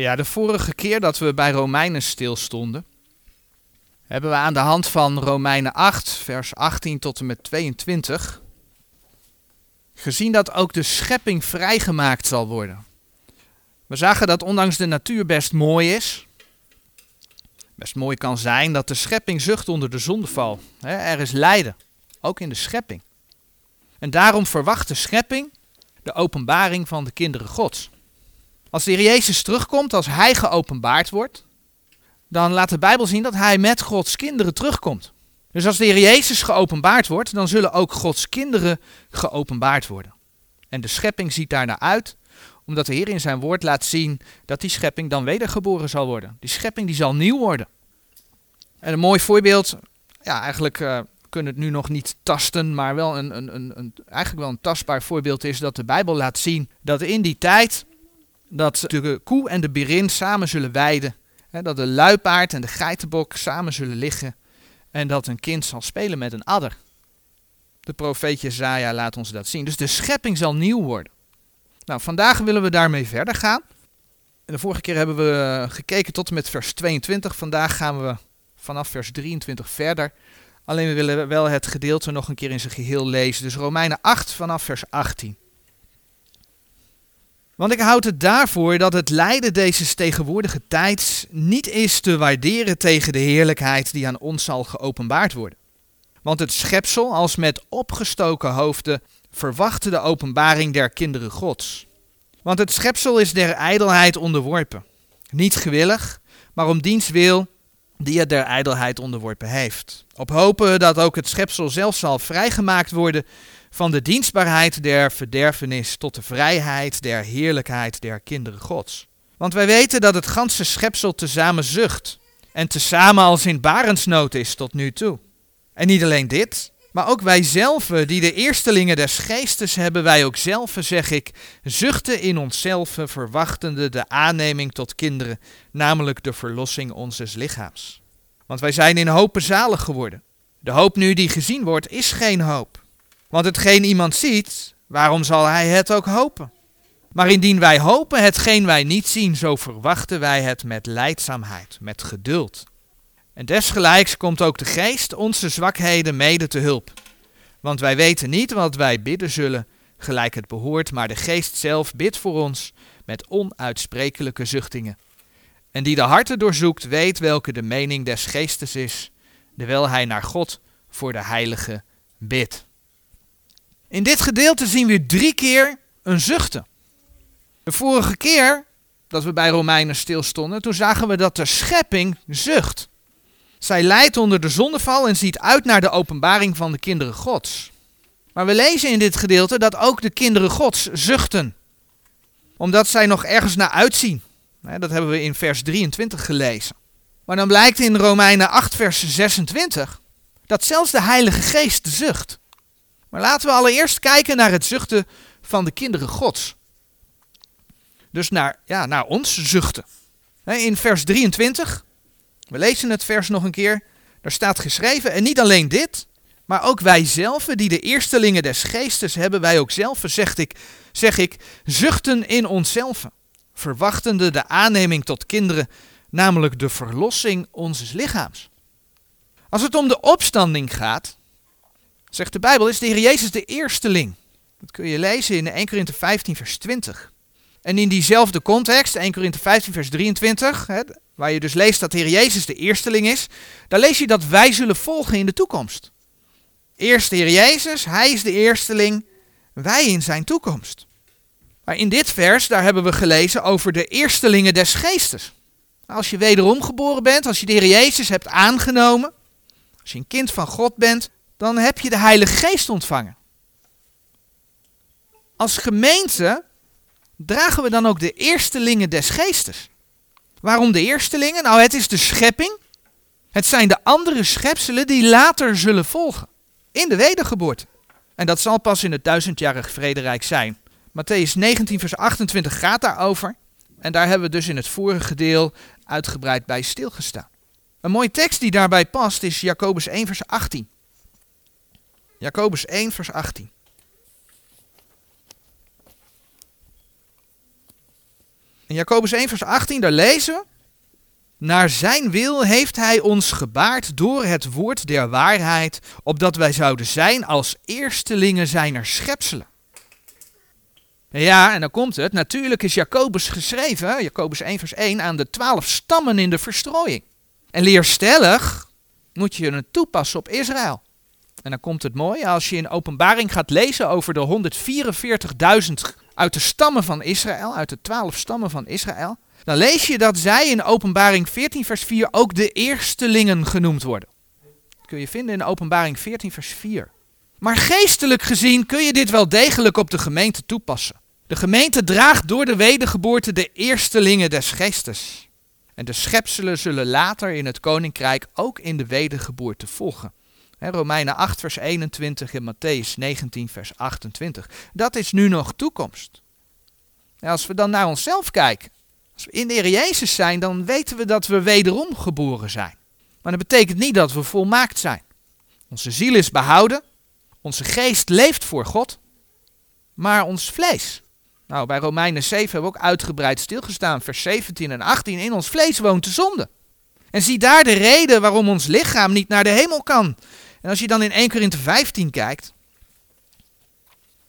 Ja, de vorige keer dat we bij Romeinen stilstonden, hebben we aan de hand van Romeinen 8, vers 18 tot en met 22, gezien dat ook de schepping vrijgemaakt zal worden. We zagen dat ondanks de natuur best mooi is, best mooi kan zijn dat de schepping zucht onder de zondeval. er is lijden, ook in de schepping. En daarom verwacht de schepping de openbaring van de kinderen Gods. Als de Heer Jezus terugkomt, als Hij geopenbaard wordt, dan laat de Bijbel zien dat Hij met Gods kinderen terugkomt. Dus als de Heer Jezus geopenbaard wordt, dan zullen ook Gods kinderen geopenbaard worden. En de schepping ziet daarnaar uit, omdat de Heer in zijn woord laat zien dat die schepping dan wedergeboren zal worden. Die schepping die zal nieuw worden. En een mooi voorbeeld, ja eigenlijk uh, kunnen het nu nog niet tasten, maar wel een, een, een, eigenlijk wel een tastbaar voorbeeld is dat de Bijbel laat zien dat in die tijd dat de koe en de berin samen zullen weiden. Hè, dat de luipaard en de geitenbok samen zullen liggen. En dat een kind zal spelen met een adder. De profeet Jezaja laat ons dat zien. Dus de schepping zal nieuw worden. Nou, vandaag willen we daarmee verder gaan. En de vorige keer hebben we gekeken tot en met vers 22. Vandaag gaan we vanaf vers 23 verder. Alleen we willen wel het gedeelte nog een keer in zijn geheel lezen. Dus Romeinen 8 vanaf vers 18. Want ik houd het daarvoor dat het lijden deze tegenwoordige tijd niet is te waarderen tegen de heerlijkheid die aan ons zal geopenbaard worden. Want het schepsel als met opgestoken hoofden verwachtte de openbaring der kinderen Gods. Want het schepsel is der ijdelheid onderworpen. Niet gewillig, maar om diens wil die het der ijdelheid onderworpen heeft. Op hopen dat ook het schepsel zelf zal vrijgemaakt worden van de dienstbaarheid der verderfenis tot de vrijheid der heerlijkheid der kinderen Gods. Want wij weten dat het ganse schepsel tezamen zucht en tezamen als in barensnood is tot nu toe. En niet alleen dit, maar ook wij zelf, die de eerstelingen des geestes hebben, wij ook zelf, zeg ik, zuchten in onszelf, verwachtende de aanneming tot kinderen, namelijk de verlossing onzes lichaams. Want wij zijn in hoop zalig geworden. De hoop nu die gezien wordt, is geen hoop. Want hetgeen iemand ziet, waarom zal hij het ook hopen? Maar indien wij hopen hetgeen wij niet zien, zo verwachten wij het met leidzaamheid, met geduld. En desgelijks komt ook de geest onze zwakheden mede te hulp. Want wij weten niet wat wij bidden zullen, gelijk het behoort, maar de geest zelf bidt voor ons met onuitsprekelijke zuchtingen. En die de harten doorzoekt, weet welke de mening des geestes is, terwijl hij naar God voor de heilige bidt. In dit gedeelte zien we drie keer een zuchten. De vorige keer dat we bij Romeinen stilstonden, toen zagen we dat de schepping zucht. Zij lijdt onder de zondeval en ziet uit naar de openbaring van de kinderen Gods. Maar we lezen in dit gedeelte dat ook de kinderen Gods zuchten. Omdat zij nog ergens naar uitzien. Dat hebben we in vers 23 gelezen. Maar dan blijkt in Romeinen 8, vers 26 dat zelfs de Heilige Geest zucht. Maar laten we allereerst kijken naar het zuchten van de kinderen Gods. Dus naar, ja, naar ons zuchten. In vers 23, we lezen het vers nog een keer, daar staat geschreven, en niet alleen dit, maar ook wij zelf, die de eerstelingen des geestes hebben, wij ook zelf, zeg ik, zeg ik, zuchten in onszelf, verwachtende de aanneming tot kinderen, namelijk de verlossing onzes lichaams. Als het om de opstanding gaat, Zegt de Bijbel, is de Heer Jezus de eersteling. Dat kun je lezen in 1 Korinthe 15 vers 20. En in diezelfde context, 1 Korinthe 15 vers 23, hè, waar je dus leest dat de Heer Jezus de eersteling is, daar lees je dat wij zullen volgen in de toekomst. Eerst de Heer Jezus, Hij is de eersteling, wij in zijn toekomst. Maar in dit vers, daar hebben we gelezen over de eerstelingen des geestes. Als je wederom geboren bent, als je de Heer Jezus hebt aangenomen, als je een kind van God bent, dan heb je de Heilige Geest ontvangen. Als gemeente dragen we dan ook de eerstelingen des geestes. Waarom de eerstelingen? Nou, het is de schepping. Het zijn de andere schepselen die later zullen volgen. In de wedergeboorte. En dat zal pas in het duizendjarig vrederijk zijn. Matthäus 19, vers 28 gaat daarover. En daar hebben we dus in het vorige deel uitgebreid bij stilgestaan. Een mooie tekst die daarbij past is Jacobus 1, vers 18. Jacobus 1, vers 18. In Jacobus 1 vers 18, daar lezen we. Naar zijn wil heeft hij ons gebaard door het woord der waarheid, opdat wij zouden zijn als eerstelingen zijner schepselen. Ja, en dan komt het. Natuurlijk is Jacobus geschreven, Jacobus 1 vers 1, aan de twaalf stammen in de verstrooiing. En leerstellig moet je het toepassen op Israël. En dan komt het mooi, als je in openbaring gaat lezen over de 144.000 uit de stammen van Israël, uit de twaalf stammen van Israël, dan lees je dat zij in openbaring 14 vers 4 ook de eerstelingen genoemd worden. Dat kun je vinden in openbaring 14 vers 4. Maar geestelijk gezien kun je dit wel degelijk op de gemeente toepassen. De gemeente draagt door de wedergeboorte de eerstelingen des geestes. En de schepselen zullen later in het koninkrijk ook in de wedergeboorte volgen. Romeinen 8 vers 21 en Matthäus 19 vers 28. Dat is nu nog toekomst. Als we dan naar onszelf kijken, als we in de Heer Jezus zijn, dan weten we dat we wederom geboren zijn. Maar dat betekent niet dat we volmaakt zijn. Onze ziel is behouden, onze geest leeft voor God, maar ons vlees. Nou, bij Romeinen 7 hebben we ook uitgebreid stilgestaan, vers 17 en 18. In ons vlees woont de zonde. En zie daar de reden waarom ons lichaam niet naar de hemel kan. En als je dan in 1 Korinthe 15 kijkt,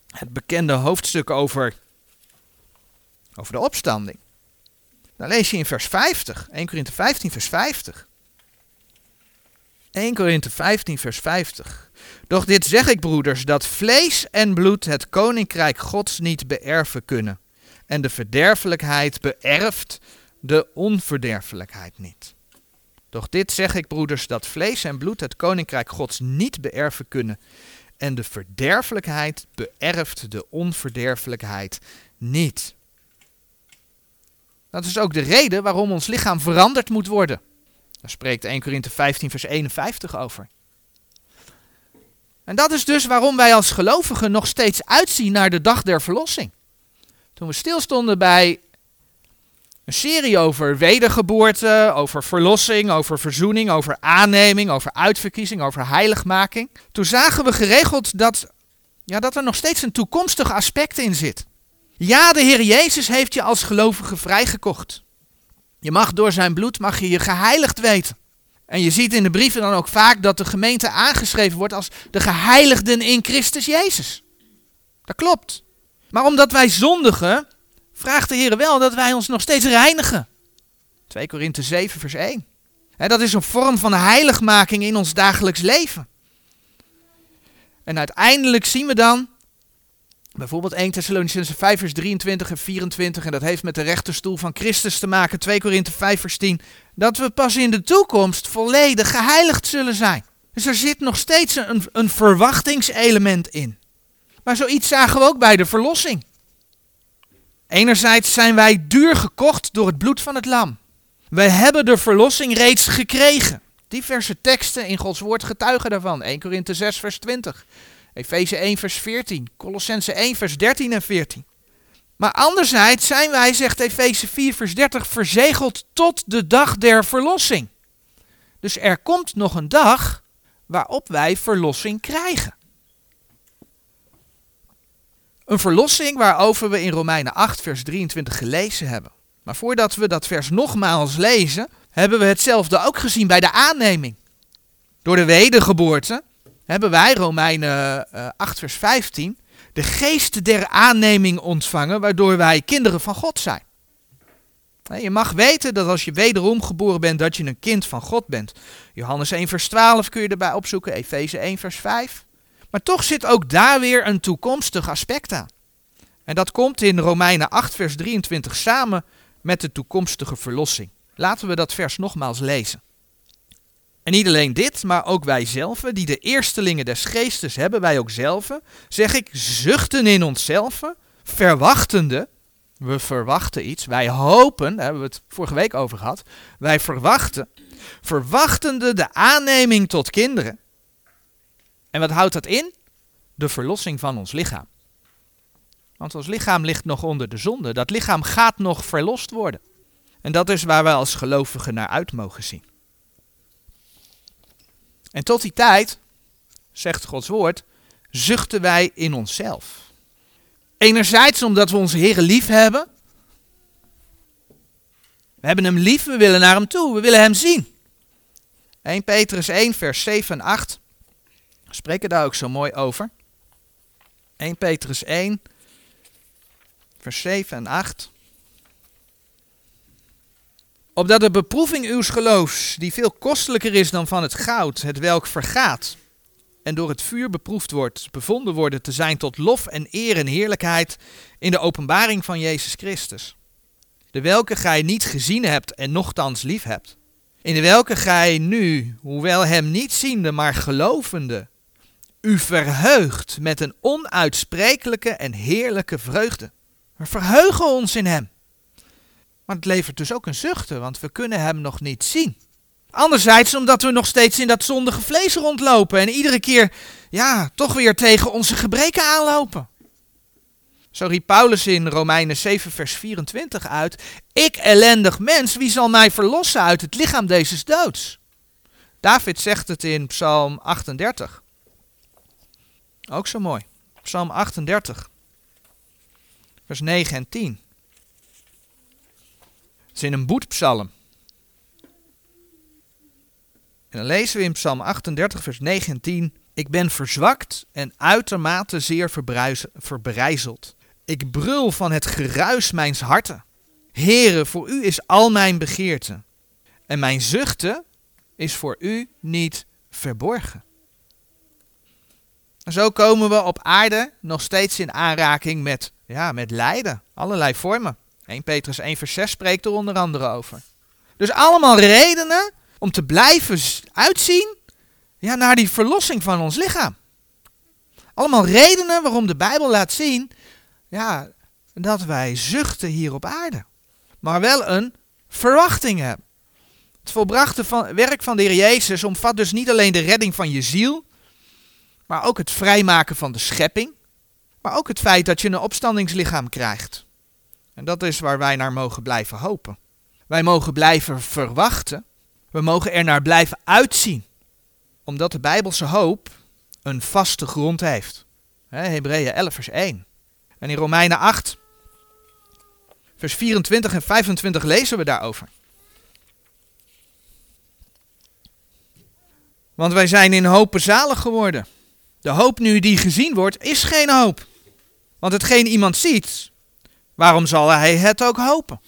het bekende hoofdstuk over, over de opstanding, dan lees je in vers 50, 1 Korinthe 15 vers 50. 1 Korinthe 15 vers 50. Doch dit zeg ik, broeders, dat vlees en bloed het koninkrijk Gods niet beërven kunnen. En de verderfelijkheid beërft de onverderfelijkheid niet. Doch dit zeg ik, broeders, dat vlees en bloed het koninkrijk Gods niet beërven kunnen. En de verderfelijkheid beërft de onverderfelijkheid niet. Dat is ook de reden waarom ons lichaam veranderd moet worden. Daar spreekt 1 Korinthe 15, vers 51 over. En dat is dus waarom wij als gelovigen nog steeds uitzien naar de dag der verlossing. Toen we stilstonden bij een serie over wedergeboorte, over verlossing, over verzoening, over aanneming, over uitverkiezing, over heiligmaking. Toen zagen we geregeld dat, ja, dat er nog steeds een toekomstig aspect in zit. Ja, de Heer Jezus heeft je als gelovige vrijgekocht. Je mag door zijn bloed mag je, je geheiligd weten. En je ziet in de brieven dan ook vaak dat de gemeente aangeschreven wordt als de geheiligden in Christus Jezus. Dat klopt. Maar omdat wij zondigen, vraagt de Heer wel dat wij ons nog steeds reinigen. 2 Korinthe 7 vers 1. dat is een vorm van heiligmaking in ons dagelijks leven. En uiteindelijk zien we dan Bijvoorbeeld 1 Thessalonicense 5 vers 23 en 24 en dat heeft met de rechterstoel van Christus te maken. 2 Korinthe 5 vers 10. Dat we pas in de toekomst volledig geheiligd zullen zijn. Dus er zit nog steeds een, een verwachtingselement in. Maar zoiets zagen we ook bij de verlossing. Enerzijds zijn wij duur gekocht door het bloed van het lam. Wij hebben de verlossing reeds gekregen. Diverse teksten in Gods woord getuigen daarvan. 1 Korinthe 6 vers 20. Efeze 1 vers 14, Colossense 1 vers 13 en 14. Maar anderzijds zijn wij, zegt Efeze 4 vers 30, verzegeld tot de dag der verlossing. Dus er komt nog een dag waarop wij verlossing krijgen. Een verlossing waarover we in Romeinen 8 vers 23 gelezen hebben. Maar voordat we dat vers nogmaals lezen, hebben we hetzelfde ook gezien bij de aanneming. Door de wedergeboorte hebben wij, Romeinen 8 eh, vers 15, de geest der aanneming ontvangen, waardoor wij kinderen van God zijn. Je mag weten dat als je wederom geboren bent, dat je een kind van God bent. Johannes 1 vers 12 kun je erbij opzoeken, Efeze 1 vers 5. Maar toch zit ook daar weer een toekomstig aspect aan. En dat komt in Romeinen 8 vers 23 samen met de toekomstige verlossing. Laten we dat vers nogmaals lezen. En niet alleen dit, maar ook wij zelf, die de eerstelingen des geestes hebben, wij ook zelf, zeg ik, zuchten in onszelf, verwachtende, we verwachten iets, wij hopen, daar hebben we het vorige week over gehad, wij verwachten, verwachtende de aanneming tot kinderen. En wat houdt dat in? De verlossing van ons lichaam. Want ons lichaam ligt nog onder de zonde, dat lichaam gaat nog verlost worden. En dat is waar wij als gelovigen naar uit mogen zien. En tot die tijd, zegt Gods woord, zuchten wij in onszelf. Enerzijds omdat we onze Heeren lief hebben. We hebben hem lief, we willen naar hem toe, we willen hem zien. 1 Petrus 1, vers 7 en 8 spreken daar ook zo mooi over. 1 Petrus 1, vers 7 en 8. Opdat de beproeving uws geloofs, die veel kostelijker is dan van het goud, het welk vergaat, en door het vuur beproefd wordt, bevonden worden te zijn tot lof en eer en heerlijkheid in de openbaring van Jezus Christus. De welke gij niet gezien hebt en nochtans lief hebt. In de welke gij nu, hoewel hem niet ziende, maar gelovende, u verheugt met een onuitsprekelijke en heerlijke vreugde. We verheugen ons in hem. Maar het levert dus ook een zuchten, want we kunnen hem nog niet zien. Anderzijds omdat we nog steeds in dat zondige vlees rondlopen en iedere keer, ja, toch weer tegen onze gebreken aanlopen. Zo riep Paulus in Romeinen 7, vers 24 uit: Ik ellendig mens, wie zal mij verlossen uit het lichaam deze doods? David zegt het in Psalm 38. Ook zo mooi. Psalm 38, vers 9 en 10. Het is in een boetpsalm. En dan lezen we in Psalm 38, vers 9 en 10. Ik ben verzwakt en uitermate zeer verbrijzeld. Ik brul van het geruis mijns harten. Here, voor u is al mijn begeerte. En mijn zuchten is voor u niet verborgen. Zo komen we op aarde nog steeds in aanraking met, ja, met lijden. Allerlei vormen. 1 Petrus 1 vers 6 spreekt er onder andere over. Dus allemaal redenen om te blijven uitzien ja, naar die verlossing van ons lichaam. Allemaal redenen waarom de Bijbel laat zien ja, dat wij zuchten hier op aarde. Maar wel een verwachting hebben. Het volbrachte van, werk van de Heer Jezus omvat dus niet alleen de redding van je ziel, maar ook het vrijmaken van de schepping, maar ook het feit dat je een opstandingslichaam krijgt. En dat is waar wij naar mogen blijven hopen. Wij mogen blijven verwachten, we mogen er naar blijven uitzien, omdat de Bijbelse hoop een vaste grond heeft. Hebreeën 11 vers 1. En in Romeinen 8, vers 24 en 25 lezen we daarover. Want wij zijn in hoop zalig geworden. De hoop nu die gezien wordt, is geen hoop. Want hetgeen iemand ziet, waarom zal hij het ook hopen?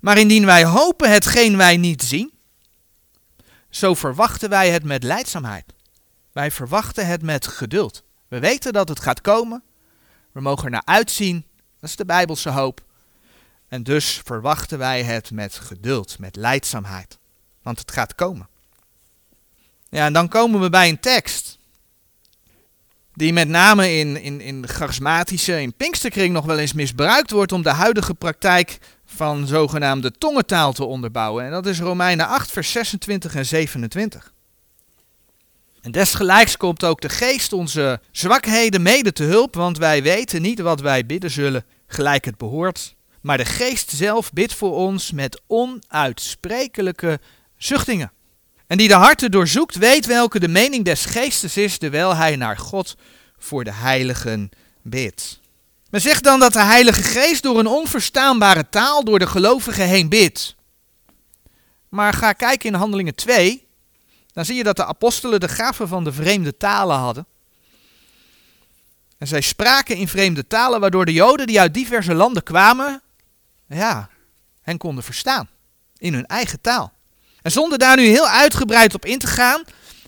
Maar indien wij hopen hetgeen wij niet zien, zo verwachten wij het met leidzaamheid. Wij verwachten het met geduld. We weten dat het gaat komen. We mogen er naar uitzien. Dat is de Bijbelse hoop. En dus verwachten wij het met geduld, met leidzaamheid. Want het gaat komen. Ja, en dan komen we bij een tekst die met name in, in, in charismatische, in Pinksterkring nog wel eens misbruikt wordt om de huidige praktijk van zogenaamde tongentaal te onderbouwen. En dat is Romeinen 8, vers 26 en 27. En desgelijks komt ook de geest onze zwakheden mede te hulp, want wij weten niet wat wij bidden zullen, gelijk het behoort. Maar de geest zelf bidt voor ons met onuitsprekelijke zuchtingen. En die de harten doorzoekt, weet welke de mening des geestes is, terwijl hij naar God voor de heiligen bidt. Men zegt dan dat de Heilige Geest door een onverstaanbare taal door de gelovigen heen bidt. Maar ga kijken in Handelingen 2, dan zie je dat de apostelen de gaven van de vreemde talen hadden. En zij spraken in vreemde talen, waardoor de Joden die uit diverse landen kwamen, ja, hen konden verstaan. In hun eigen taal. En zonder daar nu heel uitgebreid op in te gaan,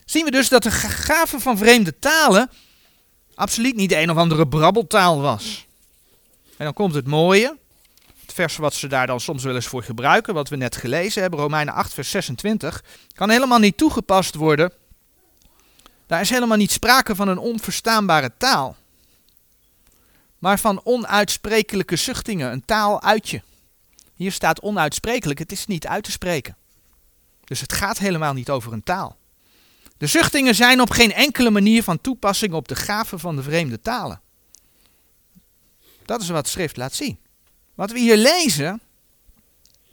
zien we dus dat de gave van vreemde talen absoluut niet de een of andere brabbeltaal was. En dan komt het mooie, het vers wat ze daar dan soms wel eens voor gebruiken, wat we net gelezen hebben, Romeinen 8, vers 26, kan helemaal niet toegepast worden. Daar is helemaal niet sprake van een onverstaanbare taal, maar van onuitsprekelijke zuchtingen, een taal uit je. Hier staat onuitsprekelijk, het is niet uit te spreken. Dus het gaat helemaal niet over een taal. De zuchtingen zijn op geen enkele manier van toepassing op de gaven van de vreemde talen. Dat is wat schrift laat zien. Wat we hier lezen,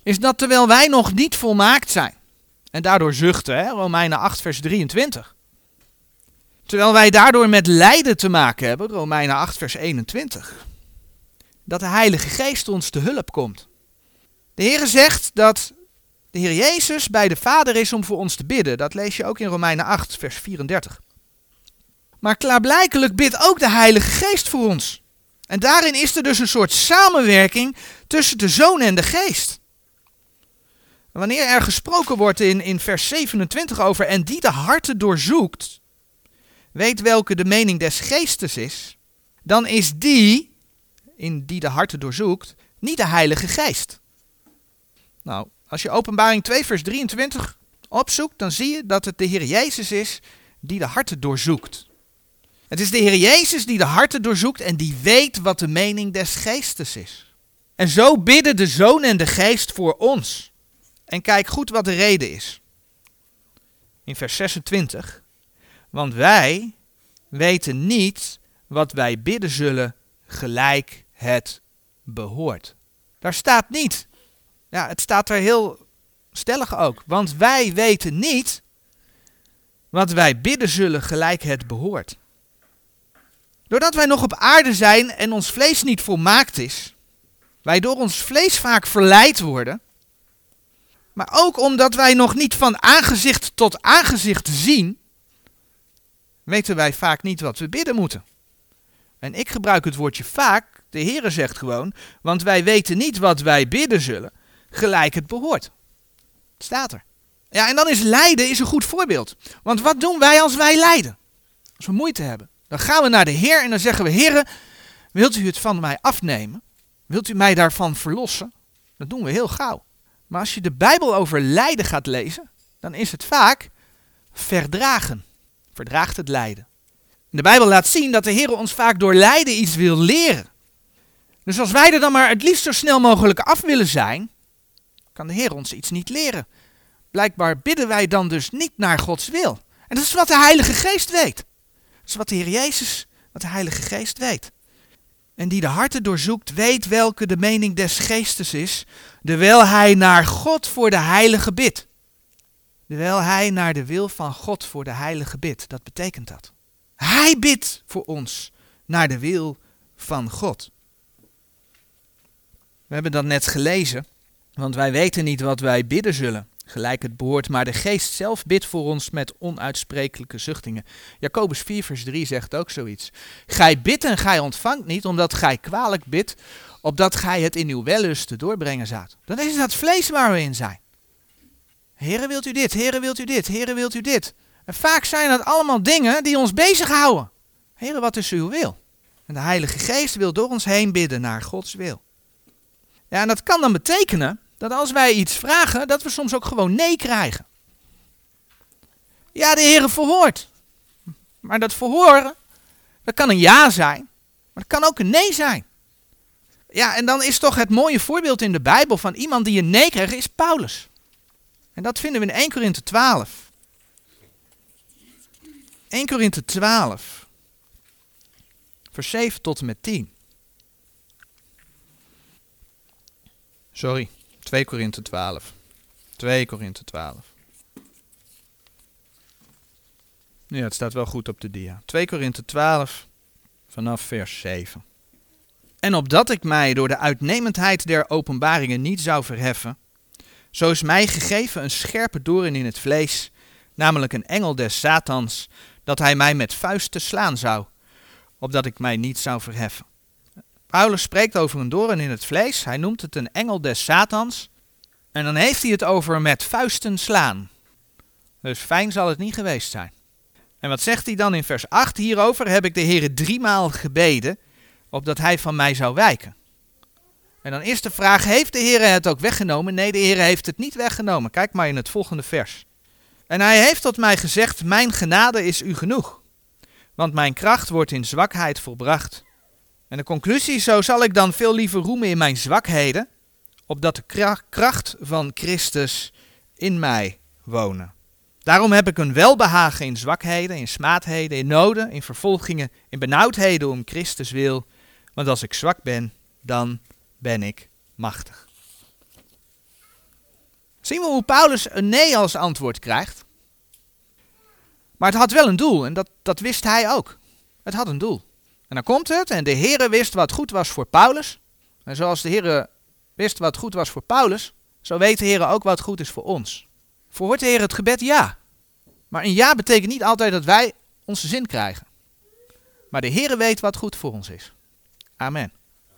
is dat terwijl wij nog niet volmaakt zijn, en daardoor zuchten, hè, Romeinen 8, vers 23. Terwijl wij daardoor met lijden te maken hebben, Romeinen 8, vers 21. Dat de Heilige Geest ons te hulp komt. De Heer zegt dat de Heer Jezus bij de Vader is om voor ons te bidden. Dat lees je ook in Romeinen 8, vers 34. Maar klaarblijkelijk bidt ook de Heilige Geest voor ons. En daarin is er dus een soort samenwerking tussen de Zoon en de Geest. Wanneer er gesproken wordt in, in vers 27 over en die de harten doorzoekt, weet welke de mening des geestes is, dan is die, in die de harten doorzoekt, niet de Heilige Geest. Nou, als je openbaring 2 vers 23 opzoekt, dan zie je dat het de Heer Jezus is die de harten doorzoekt. Het is de Heer Jezus die de harten doorzoekt en die weet wat de mening des geestes is. En zo bidden de Zoon en de Geest voor ons. En kijk goed wat de reden is. In vers 26. Want wij weten niet wat wij bidden zullen gelijk het behoort. Daar staat niet. Ja, het staat er heel stellig ook. Want wij weten niet wat wij bidden zullen gelijk het behoort. Doordat wij nog op aarde zijn en ons vlees niet volmaakt is, wij door ons vlees vaak verleid worden, maar ook omdat wij nog niet van aangezicht tot aangezicht zien, weten wij vaak niet wat we bidden moeten. En ik gebruik het woordje vaak, de Heere zegt gewoon, want wij weten niet wat wij bidden zullen, gelijk het behoort. Staat er. Ja, en dan is lijden is een goed voorbeeld. Want wat doen wij als wij lijden? Als we moeite hebben. Dan gaan we naar de Heer en dan zeggen we, Heere, wilt u het van mij afnemen? Wilt u mij daarvan verlossen? Dat doen we heel gauw. Maar als je de Bijbel over lijden gaat lezen, dan is het vaak verdragen. Verdraagt het lijden. De Bijbel laat zien dat de Heer ons vaak door lijden iets wil leren. Dus als wij er dan maar het liefst zo snel mogelijk af willen zijn, kan de Heer ons iets niet leren. Blijkbaar bidden wij dan dus niet naar Gods wil. En dat is wat de Heilige Geest weet. Dat is wat de Heer Jezus, wat de Heilige Geest weet. En die de harten doorzoekt, weet welke de mening des geestes is, terwijl hij naar God voor de heilige bidt. Terwijl hij naar de wil van God voor de heilige bidt. Dat betekent dat. Hij bidt voor ons naar de wil van God. We hebben dat net gelezen, want wij weten niet wat wij bidden zullen, gelijk het behoort, maar de geest zelf bidt voor ons met onuitsprekelijke zuchtingen. Jacobus 4 vers 3 zegt ook zoiets. Gij bidt en gij ontvangt niet, omdat gij kwalijk bidt, opdat gij het in uw wellust doorbrengen zoudt. Dan is het vlees waar we in zijn. Heren wilt u dit, heren wilt u dit, heren wilt u dit. En vaak zijn dat allemaal dingen die ons bezighouden. Heren, wat is uw wil? En de Heilige Geest wil door ons heen bidden naar Gods wil. Ja, en dat kan dan betekenen dat als wij iets vragen, dat we soms ook gewoon nee krijgen. Ja, de Heer verhoort. Maar dat verhoren, dat kan een ja zijn, maar dat kan ook een nee zijn. Ja, en dan is toch het mooie voorbeeld in de Bijbel van iemand die een nee krijgt, is Paulus. En dat vinden we in 1 Korinthe 12. 1 Korinthe 12, vers 7 tot en met 10. Sorry, 2 Korinthe 12. 2 Korinthe 12. Ja, het staat wel goed op de dia. 2 Korinthe 12, vanaf vers 7. En opdat ik mij door de uitnemendheid der openbaringen niet zou verheffen, zo is mij gegeven een scherpe doorn in het vlees, namelijk een engel des Satans, dat hij mij met vuisten slaan zou, opdat ik mij niet zou verheffen. Paulus spreekt over een doorn in het vlees, hij noemt het een engel des Satans, en dan heeft hij het over met vuisten slaan. Dus fijn zal het niet geweest zijn. En wat zegt hij dan in vers 8? Hierover heb ik de Heer driemaal gebeden, opdat hij van mij zou wijken. En dan is de vraag, heeft de Heer het ook weggenomen? Nee, de Heer heeft het niet weggenomen. Kijk maar in het volgende vers. En hij heeft tot mij gezegd, mijn genade is u genoeg. Want mijn kracht wordt in zwakheid volbracht. En de conclusie, zo zal ik dan veel liever roemen in mijn zwakheden, opdat de kracht van Christus in mij wonen. Daarom heb ik een welbehagen in zwakheden, in smaadheden, in noden, in vervolgingen, in benauwdheden om Christus wil. Want als ik zwak ben, dan ben ik machtig. Zien we hoe Paulus een nee als antwoord krijgt? Maar het had wel een doel en dat, dat wist hij ook. Het had een doel. En dan komt het en de Heere wist wat goed was voor Paulus. En zoals de Heere wist wat goed was voor Paulus, Zo weet de Heer ook wat goed is voor ons. Verhoort de Heer het gebed? Ja. Maar een ja betekent niet altijd dat wij onze zin krijgen. Maar de Heer weet wat goed voor ons is. Amen.